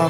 AWR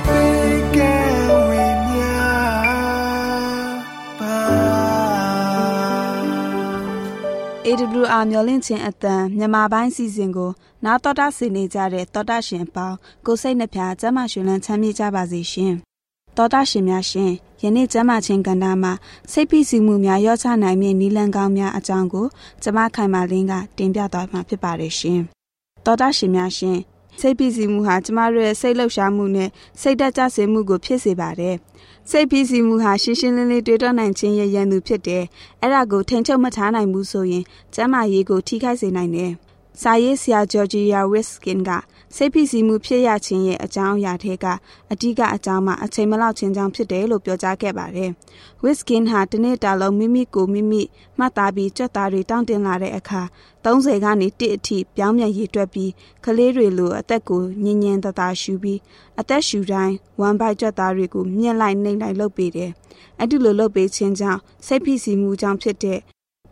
မျော်လင့်ခြင်းအတန်မြန်မာပိုင်းစီစဉ်ကို နာတော်တာဆင်နေကြတဲ့တောတာရှင်အပေါင်းကိုစိတ်နှဖျားစမ်းမရှင်လန်းချမ်းမြေ့ကြပါစေရှင်။တောတာရှင်များရှင်ယနေ့ကျမ်းမာခြင်းကဏ္ဍမှာစိတ်ဖိစီးမှုများရောချနိုင်မည့်နီလန်ကောင်းများအကြောင်းကိုကျမခိုင်မာလင်းကတင်ပြသွားမှာဖြစ်ပါတယ်ရှင်။တောတာရှင်များရှင် စိတ်ဖိစီးမှုဟာကျမတို့ရဲ့စိတ်လှုပ်ရှားမှုနဲ့စိတ်ဓာတ်ကြစေမှုကိုဖြစ်စေပါတယ်။စိတ်ဖိစီးမှုဟာရှင်းရှင်းလင်းလင်းတွေးတောနိုင်ခြင်းရဲ့ရန်သူဖြစ်တယ်။အဲ့ဒါကိုထိန်ချုပ်မထားနိုင်ဘူးဆိုရင်ကျမ်းမာရေးကိုထိခိုက်စေနိုင်တယ်။စာရေးဆရာဂျော်ဂျီယာဝစ်ကင်က စိတ်ဖိစီးမှုဖြစ်ရခြင်းရဲ့အကြောင်းအရာတွေကအဓိကအကြောင်းမှာအချိန်မလောက်ခြင်းကြောင့်ဖြစ်တယ်လို့ပြောကြားခဲ့ပါတယ်။ဝစ်ကင်ဟာတနေ့တာလုံးမိမိကိုမိမိမှတ်သားပြီးကြွက်သားတွေတောင်းတင်လာတဲ့အခါ30ကနေ1အထိပြောင်းပြန်ရည်တွက်ပြီးကလေးတွေလိုအသက်ကိုညင်ညင်တသာရှူပြီးအသက်ရှူတိုင်းဝမ်ဘိုက်ကြွက်သားတွေကိုမြင့်လိုက်နှိမ့်လိုက်လုပ်ပေးတယ်။အဲ့ဒီလိုလုပ်ပေးခြင်းကြောင့်စိတ်ဖိစီးမှုကြောင့်ဖြစ်တဲ့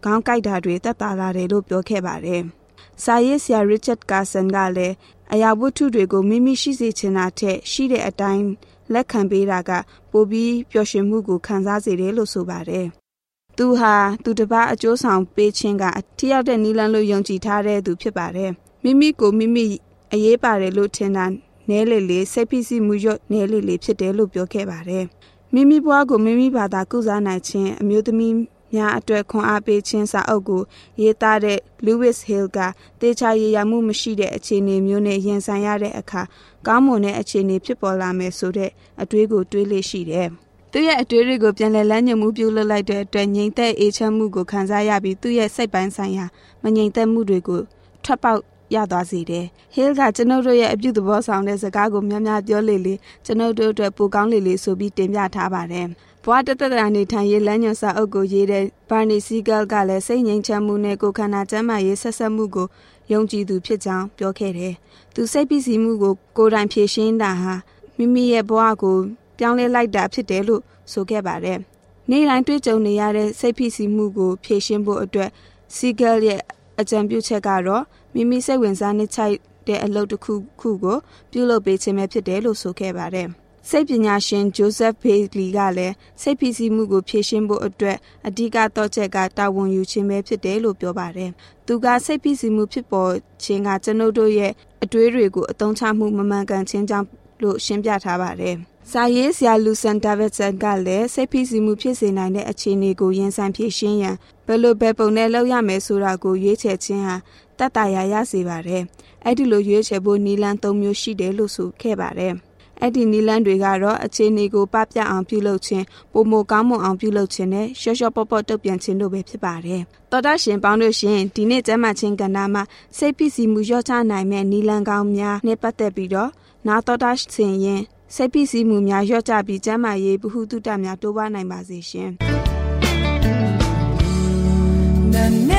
ခေါင်းကိုက်တာတွေတက်တာလာတယ်လို့ပြောခဲ့ပါတယ်။စာရေးဆရာ Richard Carson ကလည်း အရာဝတ္ထုတွေကိုမိမိရှိစေချင်တာထက်ရှိတဲ့အတိုင်းလက်ခံပေးတာက ပိုပြီးပျော်ရွှင်မှုကိုခံစားစေတယ်လို့ဆိုပါတယ်။သူဟာသူတစ်ပါးအကျိုးဆောင်ပေးခြင်းကအထီးရောက်တဲ့နီလန်းလို့ယုံကြည်ထားတဲ့သူဖြစ်ပါတယ်။မိမိကိုမိမိအရေးပါတယ်လို့ထင်တာနဲလေလေစိတ်ဖိစီးမှုရွတ်နဲလေလေဖြစ်တယ်လို့ပြောခဲ့ပါတယ်။မိမိဘဝကိုမိမိဘာသာကုစားနိုင်ခြင်းအမျိုးသမီး များအတွက်ခွန်အားပေးခြင်းစာအုပ်ကိုရေးသားတဲ့ Lewis Hill ကတေချာရည်ရမှုမရှိတဲ့အခြေအနေမျိုးနဲ့ရင်ဆိုင်ရတဲ့အခါကောင်းမွန်တဲ့အခြေအနေဖြစ်ပေါ်လာမယ်ဆိုတဲ့အတွေးကိုတွေးလေရှိတယ်။သူ့ရဲ့အတွေးတွေကိုပြန်လည်လမ်းညွှန်မှုပြုလုပ်လိုက်တဲ့အတွက်ငြိမ်သက်အေးချမ်းမှုကိုခံစားရပြီးသူ့ရဲ့စိတ်ပိုင်းဆိုင်ရာမငြိမ်သက်မှုတွေကိုထွက်ပေါက်ရသွားစေတယ်။ Hill ကကျွန်ုပ်တို့ရဲ့အပြုသဘောဆောင်တဲ့စကားကိုများများပြောလေလေကျွန်ုပ်တို့အတွက်ပိုကောင်းလေလေဆိုပြီးတင်ပြထားပါတယ်။ဘဝတသက်တာနေထိုင်ရေးလမ်းညွှန်စာအုပ်ကိုရေးတဲ့ Barney Siegel ကလည်းစိတ်ငြိမ်ချမ်းမှုနဲ့ကိုယ်ခန္ဓာကျန်းမာရေးဆက်ဆက်မှုကိုယုံကြည်သူဖြစ်ကြောင်းပြောခဲ့တယ်။သူစိတ်ပစ္စည်းမှုကိုကိုယ်တိုင်ဖြေရှင်းတာဟာမိမိရဲ့ဘဝကိုပြောင်းလဲလိုက်တာဖြစ်တယ်လို့ဆိုခဲ့ပါတယ်။နေ့တိုင်းတွေ့ကြုံနေရတဲ့စိတ်ဖိစီးမှုကိုဖြေရှင်းဖို့အတွက် Siegel ရဲ့အကြံပြုချက်ကတော့မိမိစိတ်ဝင်စားနှိမ့်ချိုက်တဲ့အလုပ်တစ်ခုခုကိုပြုလုပ်ပေးခြင်းပဲဖြစ်တယ်လို့ဆိုခဲ့ပါတယ်။ စိတ်ပညာရှင်ဂျိုးဆက်ဘေးလီကလည်းစိတ်ဖိစီးမှုကိုဖြေရှင်းဖို့အတွက်အဓိကတော့ချက်ကတာဝန်ယူခြင်းပဲဖြစ်တယ်လို့ပြောပါတယ်။သူကစိတ်ဖိစီးမှုဖြစ်ပေါ်ခြင်းကကျွန်ုပ်တို့ရဲ့အတွေးတွေကိုအသုံးချမှုမမှန်ကန်ခြင်းကြောင့်လို့ရှင်းပြထားပါတယ်။စာရေးဆရာလူဆန်ဒါဗစ်ဆန်ကလည်းစိတ်ဖိစီးမှုဖြစ်စေနိုင်တဲ့အခြေအနေကိုရင်ဆိုင်ဖြေရှင်းရန်ဘယ်လိုဘယ်ပုံနဲ့လုပ်ရမယ်ဆိုတာကိုရွေးချယ်ခြင်းဟာတတ်တာရရစေပါတယ်။အဲ့ဒီလိုရွေးချယ်ဖို့နီလန်း၃မျိုးရှိတယ်လို့ဆိုခဲ့ပါတယ်။ အဲ့ဒီနီလန်းတွေကတော့အခြေအနေကိုပပြအောင်ပြုလုပ်ခြင်းပုံမကောင်းမွန်အောင်ပြုလုပ်ခြင်းနဲ့ရှော့ရှော့ပေါ့ပေါ့တုတ်ပြန်ခြင်းတို့ပဲဖြစ်ပါတယ်။တော်တာရှင်ပေါင်းလို့ရှင်ဒီနေ့ကျမ်းမာခြင်းကဏ္ဍမှာစိတ်ဖိစီးမှုလျော့ချနိုင်မဲ့နီလန်းကောင်းများနဲ့ပတ်သက်ပြီးတော့နာတော်တာရှင်ရင်စိတ်ဖိစီးမှုများလျော့ချပြီးကျမ်းမာရေးဗဟုသုတများတိုးပွားနိုင်ပါစေရှင်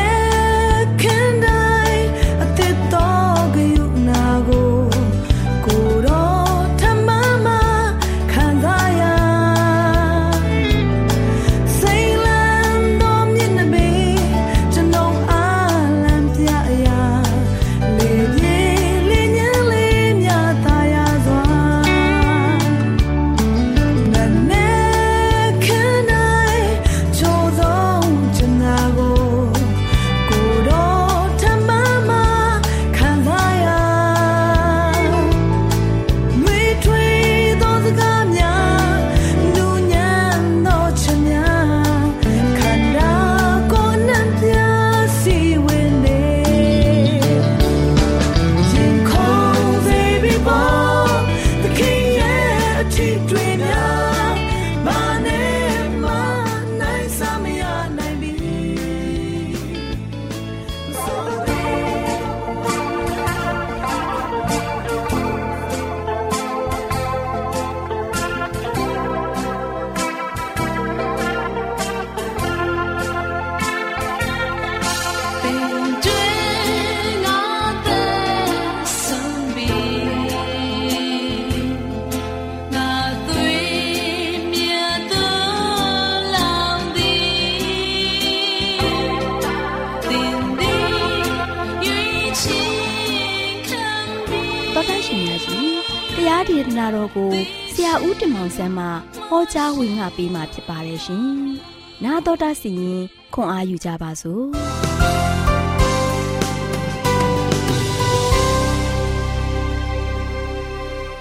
။ ရာဦးတင်မောင်ဆန်းမှဟောကြားဝင်ငါပေးมาဖြစ်ပါတယ်ရှင်။나တော်တာစီရင်ခွန်အာယူကြပါစို့။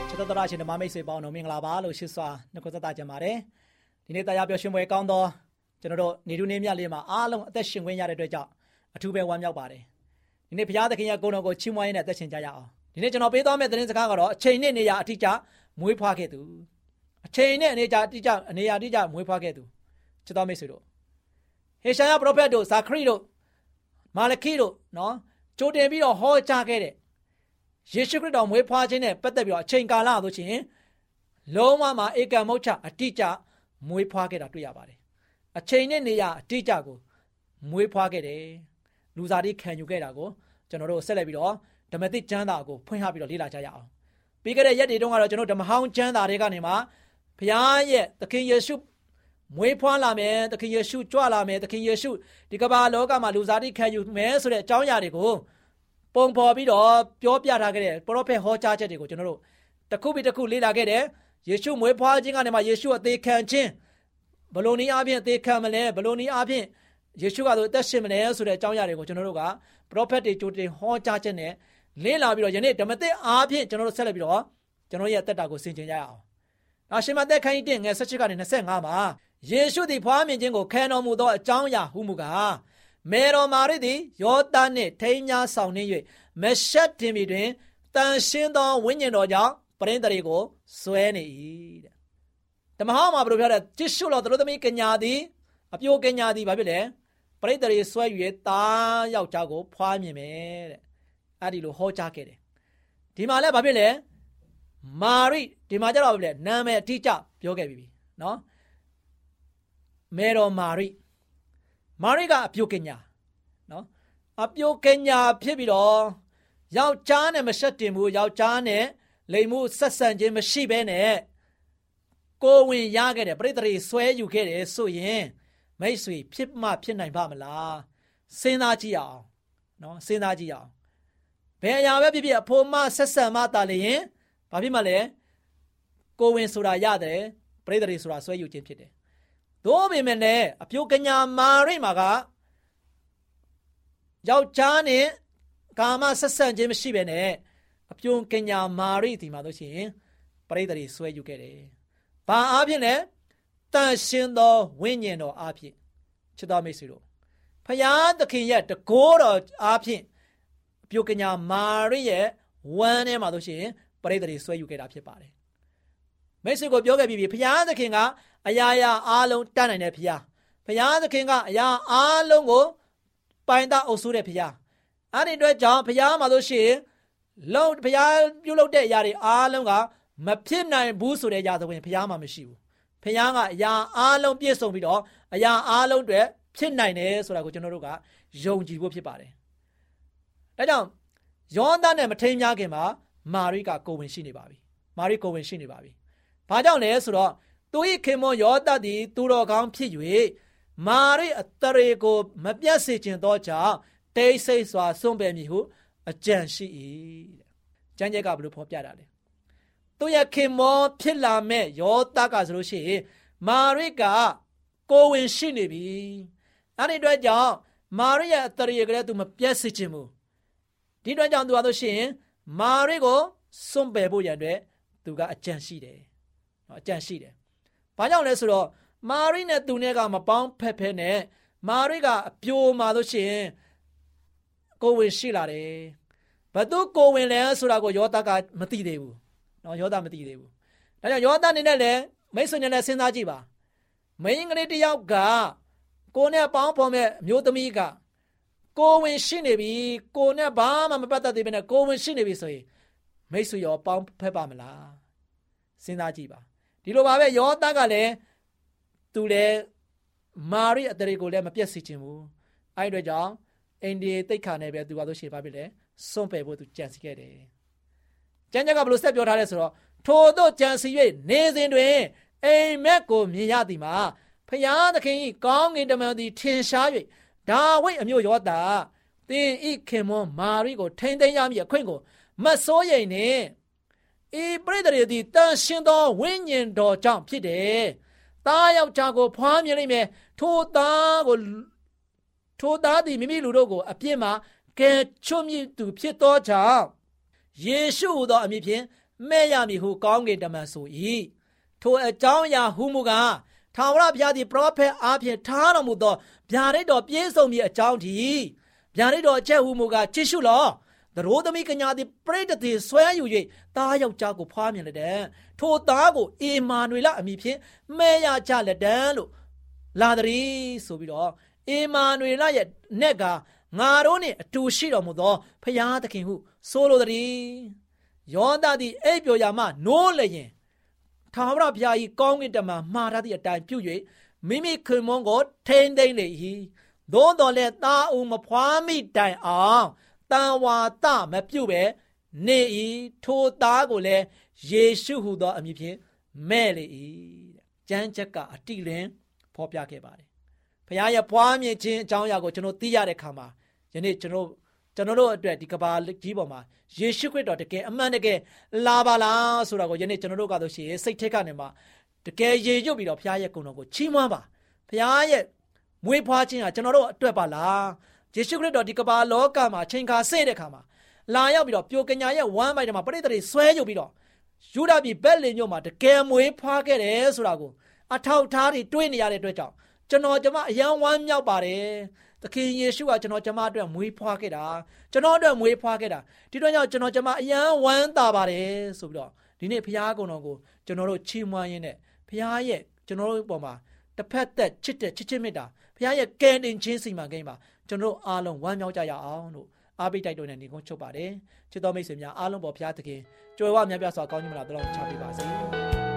ချစ်တော်တော်ရှင်ဓမ္မမိတ်ဆွေပေါင်းတို့မင်္ဂလာပါလို့ရှိစွာနှုတ်ခွန်းဆက်ကြပါတယ်။ဒီနေ့တရားပြောရှင်ပွဲကောင်းသောကျွန်တော်တို့နေတူနေမြလေးမှာအားလုံးအသက်ရှင်ခွင့်ရတဲ့အတွက်ကြောင့်အထူးပဲဝမ်းမြောက်ပါတယ်။ဒီနေ့ဘုရားသခင်ရဲ့ဂုဏ်တော်ကိုချီးမွမ်းရင်းနဲ့အသက်ရှင်ကြရအောင်။ဒီနေ့ကျွန်တော်ပေးသွားမယ့်သတင်းစကားကတော့အချိန်နဲ့နေရာအတိအကျမွေးဖွားခဲ့သူ အချိန်နဲ့အနေအကျအတိအကျအနေရာအတိအကျမွေးဖွားခဲ့သူချစ်တော်မိတ်ဆွေတို့ဟေရှာယပရောဖက်တို့ဇာခရီတို့မာလခိတို့နော်ကြိုတင်ပြီးတော့ဟောကြားခဲ့တဲ့ယေရှုခရစ်တော်မွေးဖွားခြင်းနဲ့ပတ်သက်ပြီးတော့အချိန်ကာလဆိုချင်းလုံးဝမှာဧကမုတ်ချအတိအကျမွေးဖွားခဲ့တာတွေ့ရပါတယ်အချိန်နဲ့နေရာအတိအကျကိုမွေးဖွားခဲ့တယ်လူစားတိခံယူခဲ့တာကိုကျွန်တော်တို့ဆက်လက်ပြီးတော့ဓမ္မသစ်ကျမ်းစာကိုဖွင့်ဟပြီးတော့လေ့လာကြရအောင်ပြီးခဲ့တဲ့ရက်တွေတုန်းကတော့ကျွန်တော်ဓမ္မဟောင်းကျမ်းစာတွေကနေမှာ ဘုရားရဲ့သခင်ယေရှုမွေးဖွားလာမယ်သခင်ယေရှုကြွလာမယ်သခင်ယေရှုဒီကမ္ဘာလောကမှာလူစားတိခံယူမယ်ဆိုတဲ့အကြောင်းအရာတွေကိုပုံဖော်ပြီးတော့ပြောပြထားခဲ့တဲ့ပရောဖက်ဟောကြားချက်တွေကိုကျွန်တော်တို့တစ်ခုပြီးတစ်ခုလေ့လာခဲ့တယ်ယေရှုမွေးဖွားခြင်းကနေမှယေရှုအသေးခံခြင်းဘလို့နည်းအားဖြင့်အသေးခံမလဲဘလို့နည်းအားဖြင့်ယေရှုကတော့အသက်ရှင်မလဲဆိုတဲ့အကြောင်းအရာတွေကိုကျွန်တော်တို့ကပရောဖက်တွေကြိုတင်ဟောကြားခြင်းနဲ့လင်းလာပြီးတော့ယနေ့ဓမ္မသစ်အားဖြင့်ကျွန်တော်တို့ဆက်လက်ပြီးတော့ကျွန်တော်ရဲ့တက်တာကိုဆင်ခြင်ကြရအောင်။ နောက်ရှင်မသက်ခန်းကြီး1ငယ်16ကနေ25မှာယေရှုသည်ဖွားမြင်ခြင်းကိုခံတော်မူသောအကြောင်းအရာဟုမူကားမေတော်မာရစ်သည်ယောသနှင့်ထိန်းညာဆောင်နှင်း၍မရှက်တင်ပြီတွင်တန်ရှင်းသောဝိညာဉ်တော်ကြောင့်ပရိသတ်တွေကိုစွဲနေ၏တဲ့။တမဟောင်းမှာဘယ်လိုပြောလဲကြည့်ရှုလို့သူတို့သမီးကညာသည်အပြိုကညာသည်ဘာဖြစ်လဲပရိသတ်တွေစွဲ၍သားယောက်ျားကိုဖွားမြင်မယ်တဲ့အဲ့ဒီလိုဟောကြားခဲ့တယ်ဒီမှာလည်းဘာဖြစ်လဲ မာရိဒီမှာကျတော့ဘာဖြစ်လဲနာမည်အတိအကျပြောခဲ့ပြီနော်မေတော်မာရိမာရိကအပြုတ်ကညာနော်အပြုတ်ကညာဖြစ်ပြီးတော့ယောက်ျားနဲ့မဆက်တင်ဘူးယောက်ျားနဲ့လိမ်မှုဆက်ဆံခြင်းမရှိဘဲနဲ့ကိုဝင်ရခဲ့တယ်ပြိတ္တိဆွဲယူခဲ့တယ်ဆိုရင်မိတ်ဆွေဖြစ်မှဖြစ်နိုင်ပါမလားစဉ်းစားကြည့်အောင်နော်စဉ်းစားကြည့်အောင်ဘယ်အရာပဲဖြစ်ဖြစ်အဖိုးမဆက်ဆံမတာလေရင် ဘာဖြစ်မှလဲကိုဝင်ဆိုတာရတယ်ပရိသေတွေဆိုတာဆွဲယူခြင်းဖြစ်တယ်သို့ပေမဲ့လည်းအပြုတ်ကညာမာရိမာကယောက်ျားနဲ့ကာမဆက်ဆံခြင်းမရှိဘဲနဲ့အပြုံကညာမာရိဒီမှာလို့ရှိရင်ပရိသေတွေဆွဲယူခဲ့တယ်ဘာအားဖြင့်လဲတန်ရှင်သောဝိညာဉ်တော်အားဖြင့်ချစ်တော်မိတ်ဆွေတို့ဖယားသခင်ရဲ့တကိုးတော်အားဖြင့်ပြုကညာမာရိရဲ့ဝမ်းထဲမှာဆိုရှင် ပရိသေတွေဆွဲယူခဲ့တာဖြစ်ပါတယ်မိတ်ဆွေကိုပြောခဲ့ပြီးပြီဖယားသခင်ကအရာရာအားလုံးတတ်နိုင်တဲ့ဖယားဖယားသခင်ကအရာအားလုံးကိုပိုင်တာအုပ်စိုးတဲ့ဖယားအဲ့ဒီအတွက်ကြောင့်ဖယားမှာဆိုရှင်လုံးဖယားပြုလုပ်တဲ့အရာတွေအားလုံးကမဖြစ်နိုင်ဘူးဆိုတဲ့ຢာသဝင်ဖယားမှာမရှိဘူးဖယားကအရာအားလုံးပြည့်စုံပြီးတော့အရာအားလုံးတွေဖြစ်နိုင်တယ်ဆိုတာကိုကျွန်တော်တို့ကယုံကြည်ဖို့ဖြစ်ပါတယ်။ဒါကြောင့်ယောသနဲ့မထိန်များခင်မှာ မာရိကကိုဝင်ရှိနေပါပြီ။မာရိကိုဝင်ရှိနေပါပြီ။ဘာကြောင့်လဲဆိုတော့သူ၏ခင်မွန်ယောသသည်သူတော်ကောင်းဖြစ်၍မာရိအတရေကိုမပြတ်စေခြင်းသောကြောင့်တိတ်ဆိတ်စွာစွန့်ပယ်မည်ဟုအကြံရှိ၏တဲ့။ကျမ်းကျက်ကဘယ်လိုဖော်ပြတာလဲ။သူရဲ့ခင်မောဖြစ်လာမဲ့ယောသကဆိုလို့ရှိရင်မာရိကကိုဝင်ရှိနေပြီ။အဲ့ဒီအတွက်ကြောင့်မာရိရဲ့အတရေကလေးသူမပြတ်စေခြင်းဘူးဒီအတွက်ကြောင့်သူဟာဆိုရှင် မာရိကိုစွန့်ပယ်ဖို့ရန်အတွက်သူကအကြံရှိတယ်နော်အကြံရှိတယ်ဘာကြောင့်လဲဆိုတော့မာရိနဲ့သူနဲ့ကမပေါင်းဖက်ဖက်နဲ့မာရိကအပြိုမာလို့ရှိရင်ကိုဝင်ရှိလာတယ်ဘသူကိုဝင်လဲဆိုတာကိုယောသကမသိသေးဘူးနော်ယောသမသိသေးဘူးဒါကြောင့်ယောသအနေနဲ့လည်းမိတ်ဆွေနဲ့လည်းစဉ်းစားကြည့်ပါမိန်းကလေးတယောက်ကကိုနဲ့ပေါင်းဖော်မဲ့မျိုးသမီးက ကိုဝင်ရှိနေပြီကိုနဲ့ဘာမှမပတ်သက်သေးဘဲနဲ့ကိုဝင်ရှိနေပြီဆိုရင်မိတ်ဆွေရောပေါင်းဖက်ပါမလားစဉ်းစားကြည့်ပါဒီလိုပါပဲယောသကလည်းသူလည်းမာရိအတရေကိုလည်းမပြတ်စေချင်ဘူးအဲ့ဒီတော့ကြောင့်အိန္ဒိယတိတ်ခါနဲ့ပဲသူပါလို့ရှိပါပြီလေစွန့်ပယ်ဖို့သူကြံစီခဲ့တယ်ကျမ်းကျက်ကဘယ်လိုဆက်ပြောထားလဲဆိုတော့ထို့သောကြံစီ၍နေစဉ်တွင်အိမ်မက်ကိုမြင်ရသည်မှာဖျားသခင်၏ကောင်းကင်တမန်သည်ထင်ရှား၍ ဒါဝိတ်အမျိုးယောတာသင်ဤခင်မွန်မာရိကိုထိမ့်သိမ်းရမည်အခွင့်ကိုမစိုးရိမ်နဲ့ဤပရိသတ်တွေသည်တန်ရှင်သောဝိညာဉ်တော်ကြောင့်ဖြစ်တယ်။သားယောက်ျားကိုဖွားမြင်လိမ့်မယ်။ထိုသားကိုထိုသားသည်မိမိလူတို့ကိုအပြစ်မှာကယ်ချွတ်မြစ်သူဖြစ်သောကြောင့်ယေရှုဟူသောအမည်ဖြင့်မဲ့ရမည်ဟုကောင်းကင်တမန်ဆို၏ထိုအကြောင်းအရာဟူမူကားထာဝရဘုရားသည်ပရောဖက်အားဖြင့်ထားတော်မူသော ဗျာဒိတ်တော်ပြည့်စုံမည်အကြောင်းတည်းဗျာဒိတ်တော်အချက်ဟူမူကားချစ်ရှုလောသရိုးသမီးကညာသည်ပရိတတိဆွဲယူ၍သားယောက်ျားကိုဖွားမြင်လက်တဲ့ထိုသားကိုအေမာနွေလအမည်ဖြင့်မဲရကြလက်တန်းလို့လာတည်းဆိုပြီးတော့အေမာနွေလရဲ့နဲ့ကငါတို့နှင့်အတူရှိတော်မူသောဖရာသခင်ဟုဆိုလိုသည်ယောသသည်အိပ်ပျော်ရာမှနိုးလျင်ထာဝရဘုရား၏ကောင်းကင်တမန်မှားထားသည့်အတိုင်းပြု၍ မိမိခင်မွန်းကိုထိမ့်သိမ့်လေ၏သို့တော်လည်းတာအုံမဖွားမိတိုင်အောင်တန်ဝါတမပြုတ်ပဲနေ၏ထိုသားကိုလည်းယေရှုဟူသောအမည်ဖြင့်မဲ့လေ၏ကျမ်းချက်ကအတိလင်းဖော်ပြခဲ့ပါတယ်ဘုရားရဲ့ဖွားမြင်ခြင်းအကြောင်းအရာကိုကျွန်တော်သိရတဲ့အခါမှာယနေ့ကျွန်တော်ကျွန်တော်တို့အတွက်ဒီကဘာကြီးပေါ်မှာယေရှုခရစ်တော်တကယ်အမှန်တကယ်လာပါလားဆိုတာကိုယနေ့ကျွန်တော်တို့ကတော့ရှိရင်စိတ်ထက်ကနေမှ တကယ်ရေရွတ်ပြီးတော့ဘုရားရဲ့ကုံတော်ကိုချီးမွမ်းပါဘုရားရဲ့မွေးဖွားခြင်းဟာကျွန်တော်တို့အတွက်ပါလားယေရှုခရစ်တော်ဒီကဘာလောကမှာချိန်ခါဆင့်တဲ့ခါမှာလာရောက်ပြီးတော့ပြိုကညာရဲ့ဝမ်းပိုက်ထဲမှာပရိသတ်တွေဆွဲညုပ်ပြီးတော့ယူဒာပြည်ဘက်လင်ညို့မှာတကယ်မွေးဖွားခဲ့တယ်ဆိုတာကိုအထောက်ထားတွေတွေးနေရတဲ့အတွက်ကြောင့်ကျွန်တော်ကျမအယံဝမ်းမြောက်ပါတယ်သခင်ယေရှုကကျွန်တော်ကျမအတွက်မွေးဖွားခဲ့တာကျွန်တော်အတွက်မွေးဖွားခဲ့တာဒီတော့ကြောင့်ကျွန်တော်ကျမအယံဝမ်းသာပါတယ်ဆိုပြီးတော့ဒီနေ့ဘုရားကုံတော်ကိုကျွန်တော်တို့ချီးမွမ်းရင်းနဲ့ ဘုရားရဲ့ကျွန်တော်တို့ပေါ်မှာတစ်ဖက်သက်ချစ်တဲ့ချစ်ချင်းမေတ္တာဘုရားရဲ့ကယ်တင်ခြင်းစီမံကိန်းမှာကျွန်တော်တို့အားလုံးဝမ်းမြောက်ကြရအောင်လို့အားပေးတိုက်တွန်းနေနေကုန်းချုပ်ပါတယ်ချစ်တော်မိတ်ဆွေများအားလုံးပေါ်ဘုရားသခင်ကြွယ်ဝမြတ်ပြစွာကောင်းကြီးမလားတလုံးချပေးပါစေ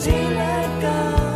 till let go.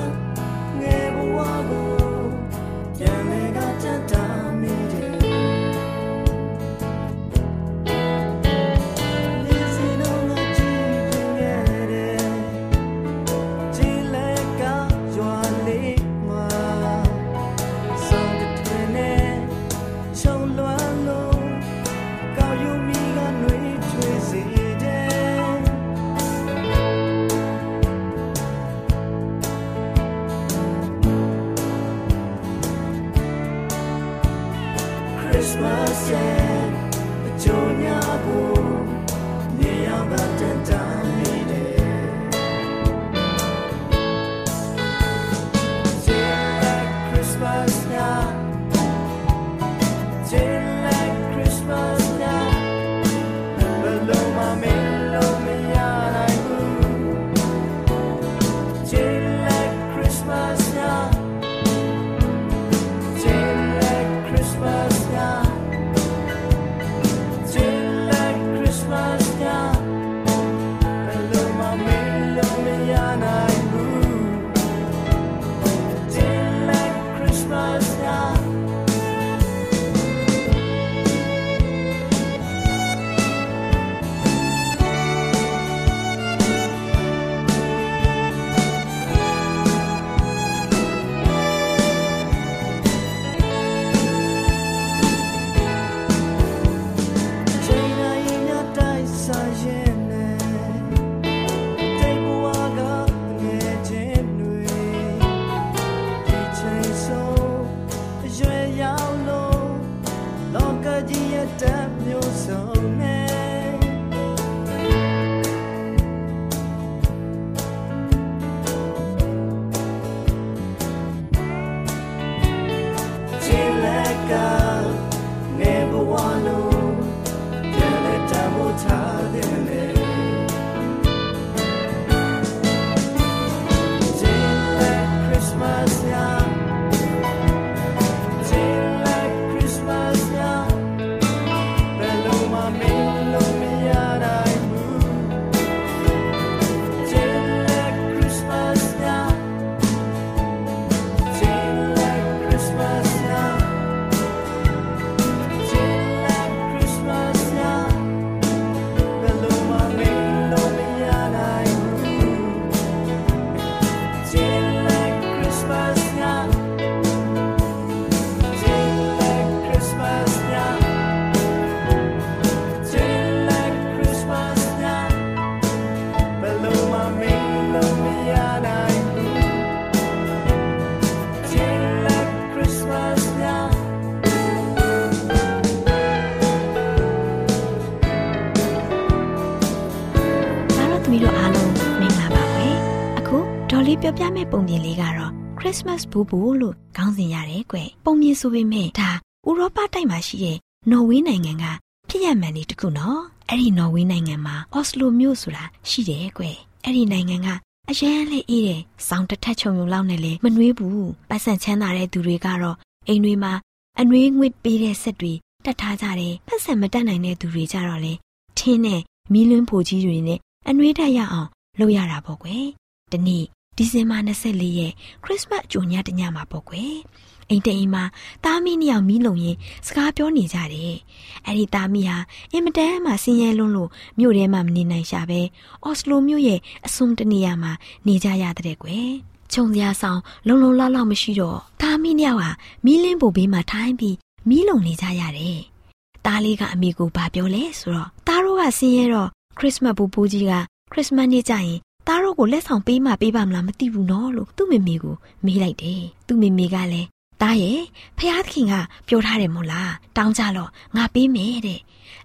Christmas ဘူဘူလို့ခေါင်းစဉ်ရတယ်ကွ။ပုံပြင်ဆိုပေမဲ့ဒါဥရောပတိုက်မှာရှိတဲ့နော်ဝေးနိုင်ငံကဖြစ်ရမှန်လေးတခုနော်။အဲ့ဒီနော်ဝေးနိုင်ငံမှာအော်စလိုမြို့ဆိုတာရှိတယ်ကွ။အဲ့ဒီနိုင်ငံကအရန်လေးအေးတယ်။စောင်းတစ်ထက်ချုံုံလောက်နဲ့လေမနှွေးဘူး။ပတ်စံချမ်းသာတဲ့သူတွေကတော့အိမ်တွေမှာအနှွေးငွေ့ပေးတဲ့ဆက်တွေတတ်ထားကြတယ်။ပတ်စံမတတ်နိုင်တဲ့သူတွေကြတော့လေထင်းနဲ့မီးလွန်းဖို့ကြီးတွေနဲ့အနှွေးတက်ရအောင်လုပ်ရတာပေါ့ကွယ်။ဒီနေ့ ဒီဇင်ဘာ24ရက်ခရစ်စမတ်အကြိုညတညမှာပေါ့ကွယ်။အိမ်တအိမ်မှာတာမီနှစ်ယောက်မီးလုံရင်စကားပြောနေကြတယ်။အဲ့ဒီတာမီဟာအင်မတန်မှဆင်းရဲလွန်းလို့မြို့ထဲမှာမနေနိုင်ရှာပဲအော်စလိုမြို့ရဲ့အဆုံတနေရာမှာနေကြရတဲ့ကွယ်။ခြုံစရာဆောင်လုံလုံလောက်လောက်မရှိတော့တာမီနှစ်ယောက်ဟာမီးလင်းပိုဘေးမှာထိုင်ပြီးမီးလုံနေကြရတယ်။တားလေးကအမေကိုဗာပြောလဲဆိုတော့တားတို့ကဆင်းရဲတော့ခရစ်စမတ်ဘူပူးကြီးကခရစ်စမတ်နေ့ကျရင် သားတို့ကိုလက်ဆောင်ပေးမှပေးပါမလားမသိဘူးနော်လို့သူ့မေမေကိုမေးလိုက်တယ်။သူ့မေမေကလည်းတားရဲ့ဖះသခင်ကပြောထားတယ်မို့လားတောင်းကြတော့ငါပေးမယ်တဲ့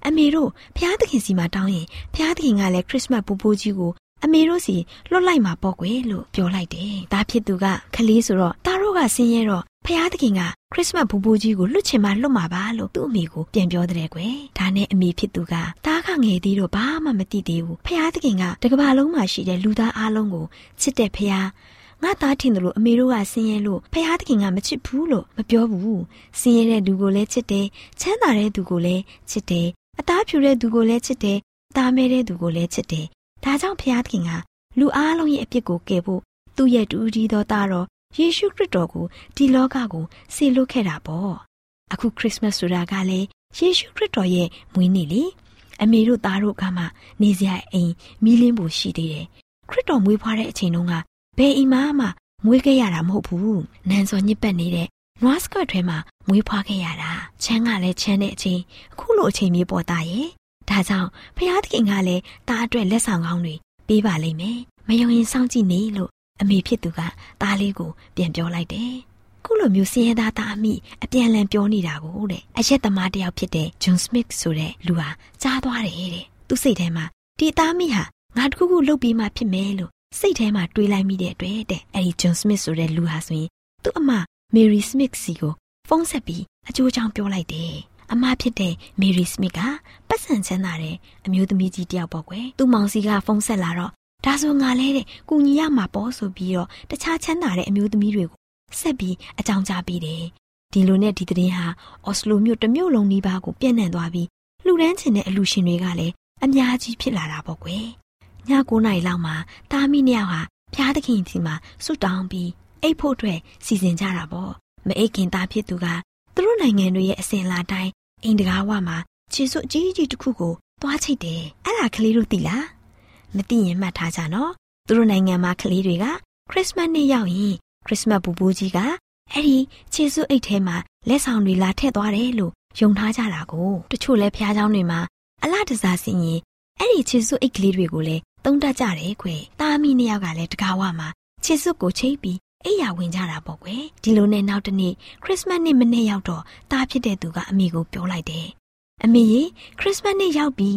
အမေတို့ဖះသခင်စီမှာတောင်းရင်ဖះသခင်ကလည်းခရစ်စမတ်ပူပူကြီးကိုအမေတို့စီလွတ်လိုက်မှာပေါ့ကွယ်လို့ပြောလိုက်တယ်။ဒါဖြစ်သူကခလေးဆိုတော့တားတို့ကဆင်းရဲတော့ ဖះသခင်ကခရစ်စမတ်ဘူဘူကြီးကိုလွတ်ချင်မှလွတ်မှာပါလို့သူ့အမေကိုပြန်ပြောတဲ့ကွယ်ဒါနဲ့အမေဖြစ်သူကတားခငယ်သေးတော့ဘာမှမသိသေးဘူးဖះသခင်ကတကဘာလုံးမှာရှိတဲ့လူသားအလုံးကိုချစ်တဲ့ဖះငါသားထင်တယ်လို့အမေတို့ကဆင်းရဲလို့ဖះသခင်ကမချစ်ဘူးလို့မပြောဘူးဆင်းရဲတဲ့သူကိုလည်းချစ်တယ်ချမ်းသာတဲ့သူကိုလည်းချစ်တယ်အသားဖြူတဲ့သူကိုလည်းချစ်တယ်သားမဲတဲ့သူကိုလည်းချစ်တယ်ဒါကြောင့်ဖះသခင်ကလူအားလုံးရဲ့အပြစ်ကိုကယ်ဖို့သူ့ရဲ့တူကြီးသောသားတော် ယေရှုခရစ်တော်ကိုဒီလောကကိုဆေလွတ်ခဲ့တာပေါ့အခုခရစ်စမတ်ဆိုတာကလည်းယေရှုခရစ်တော်ရဲ့မွေးနေ့လေအမေတို့သားတို့ကမှနေစရာအိမ်မီးလင်းဖို့ရှိသေးတယ်ခရစ်တော်မွေးဖွားတဲ့အချိန်တုန်းကဘယ်အိမ်မှမှမွေးခဲ့ရတာမဟုတ်ဘူးနန်စောညစ်ပတ်နေတဲ့နွားစကတ်ထဲမှာမွေးဖွားခဲ့ရတာချမ်းကလည်းချမ်းတဲ့အချိန်အခုလိုအချိန်မျိုးပေါ်သားရဲ့ဒါကြောင့်ဖျားသခင်ကလည်းတားအတွက်လက်ဆောင်ကောင်းတွေပေးပါလိမ့်မယ်မယုံရင်စောင့်ကြည့်နေလို့ အမေဖြစ်သူကသားလေးကိုပြန်ပြောလိုက်တယ်။ခုလိုမျိုးစင်းရဲသားသားအမိအပြန်လန်ပြောနေတာကိုတဲ့အရက်သမားတယောက်ဖြစ်တဲ့ဂျွန်စမစ်ဆိုတဲ့လူဟာကြားသွားတယ်တဲ့။သူ့စိတ်ထဲမှာဒီသားမိဟာငါတခုခုလုပ်ပြီးမှဖြစ်မယ်လို့စိတ်ထဲမှာတွေးလိုက်မိတဲ့အတွက်တဲ့။အဲဒီဂျွန်စမစ်ဆိုတဲ့လူဟာဆိုရင်သူ့အမမေရီစမစ်စီကိုဖုန်းဆက်ပြီးအကျိုးချောင်းပြောလိုက်တယ်။အမဖြစ်တဲ့မေရီစမစ်ကပတ်စံချမ်းသာတဲ့အမျိုးသမီးကြီးတယောက်ပေါ့ကွယ်။သူ့မောင်စီကဖုန်းဆက်လာတော့ ဒါဆိုငါလဲတဲ့ကုညီရမှာပေါ့ဆိုပြီးတော့တခြားချမ်းသာတဲ့အမျိုးသမီးတွေကိုဆက်ပြီးအကြောင်းကြားပေးတယ်ဒီလိုနဲ့ဒီသတင်းဟာအော်စလိုမြို့တစ်မြို့လုံးနီးပါးကိုပြန့်နှံ့သွားပြီးလှူဒန်းချင်တဲ့အလူရှင်တွေကလည်းအများကြီးဖြစ်လာတာပေါ့ကွယ်ည9နာရီလောက်မှာတာမီနှစ်ယောက်ဟာဖျားသခင်စီမှာဆွတောင်းပြီးအိတ်ဖို့အတွက်စီစဉ်ကြတာပေါ့မအိတ်ခင်သားဖြစ်သူကသူတို့နိုင်ငံတွေရဲ့အစဉ်လာတိုင်းအိမ်တကားဝမှာခြေစွပ်အကြီးကြီးတစ်ခုကိုသွားချိတ်တယ်အဲ့ဒါကလေးတို့သိလား မသိရင်မှတ်ထားကြနော်သူတို့နိုင်ငံမှာကလေးတွေကခရစ်စမတ်နေ့ရောက်ရင်ခရစ်စမတ်ဘူဘူးကြီးကအဲ့ဒီခြေစွပ်အိတ်ထဲမှာလက်ဆောင်တွေလာထည့်သွားတယ်လို့ယုံထားကြတာကိုတချို့လဲဖျားเจ้าတွေမှာအလားတစားစင်ရင်အဲ့ဒီခြေစွပ်အိတ်ကလေးတွေကိုလည်းသုံးတတ်ကြတယ်ခွေတာမီနှစ်ယောက်ကလည်းတကားဝမှာခြေစွပ်ကိုချိတ်ပြီးအိယာဝင်ကြတာပေါ့ကွယ်ဒီလိုနဲ့နောက်တနေ့ခရစ်စမတ်နေ့မနေ့ရောက်တော့တားဖြစ်တဲ့သူကအမေကိုပြောလိုက်တယ်အမေရေခရစ်စမတ်နေ့ရောက်ပြီ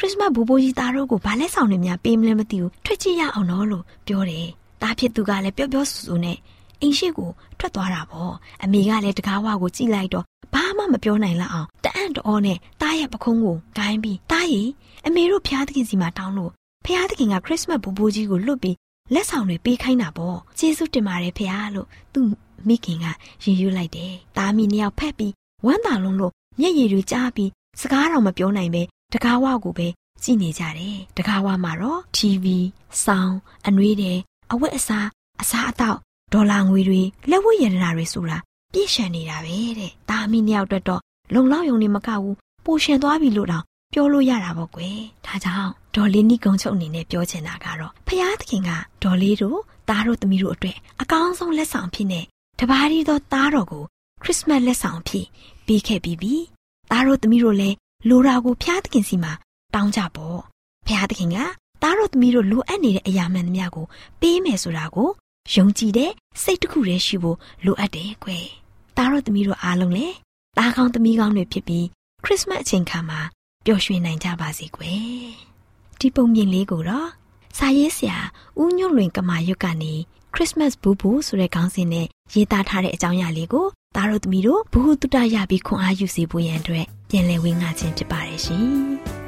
ခရစ်စမတ်ဘူဘိုကြီးသားတို့ကိုဘာလက်ဆောင်တွေများပေးမလဲမသိဘူးထွက်ကြည့်ရအောင်နော်လို့ပြောတယ်။တားဖြစ်သူကလည်းပျော့ပျော့ဆူဆူနဲ့အိမ်ရှိကိုထွက်သွားတာပေါ့။အမေကလည်းတကားဝါကိုကြည့်လိုက်တော့ဘာမှမပြောနိုင်လောက်အောင်တအံ့တော်နဲ့တားရဲ့ပခုံးကိုဂိုင်းပြီးတားရီအမေတို့ဖျားသခင်စီမှာတောင်းလို့ဖျားသခင်ကခရစ်စမတ်ဘူဘိုကြီးကိုလွတ်ပြီးလက်ဆောင်တွေပေးခိုင်းတာပေါ့။ကျေးဇူးတင်ပါတယ်ဖျားလို့သူ့မိခင်ကရင်ယူလိုက်တယ်။တားမီနှစ်ယောက်ဖက်ပြီးဝမ်းသာလုံးလို့မျက်ရည်တွေကြားပြီးစကားတော့မပြောနိုင်ပဲ တကားဝကိုပဲကြည့်နေကြတယ်တကားဝမှာတော့ TV စောင်းအနှွေးတဲ့အဝတ်အစားအစားအသောက်ဒေါ်လာငွေတွေလက်ဝတ်ရတနာတွေဆိုတာပြည့်ရှံနေတာပဲတဲ့ဒါအမိနှစ်ယောက်အတွက်တော့လုံလောက်ယုံနေမကဘူးပိုရှံသွားပြီလို့တောင်ပြောလို့ရတာပေါ့ကွယ်ဒါကြောင့်ဒေါ်လေးနီကုံချုပ်အနေနဲ့ပြောချင်တာကတော့ဖျားသခင်ကဒေါ်လေးတို့သားတို့သမီးတို့အတွက်အကောင်းဆုံးလက်ဆောင်ဖြစ်နေတပါးရီသောသားတော်ကိုခရစ်စမတ်လက်ဆောင်ဖြစ်ပေးခဲ့ပြီးပြီသားတို့သမီးတို့လည်း လိုရာကိုဖျားသခင်စီမှာတောင်းကြပေါ့ဖျားသခင်ကသားတို့သမီးတို့လိုအပ်နေတဲ့အရာမှန်သမျှကိုပေးမယ်ဆိုတာကိုယုံကြည်တဲ့စိတ်တစ်ခုတည်းရှိဖို့လိုအပ်တယ်ကွယ်သားတို့သမီးတို့အားလုံးလည်းသားကောင်းသမီးကောင်းတွေဖြစ်ပြီးခရစ်စမတ်အချိန်ခါမှာပျော်ရွှင်နိုင်ကြပါစေကွယ်ဒီပုံမြင်လေးကိုတော့စာရေးဆရာဦးညွန့်လွင်ကမာရွတ်ကနေ Christmas ဘူဘူဆိုတဲ့ခေါင်းစဉ်နဲ့ရေးသားထားတဲ့အကြောင်းအရာလေးကို သားတို့သမီးတို့ဘ ഹു တုတရပြီးခွန်အားယူစေဖို့ရန်အတွက်ပြန်လည်ဝေငှခြင်းဖြစ်ပါတယ်ရှင်။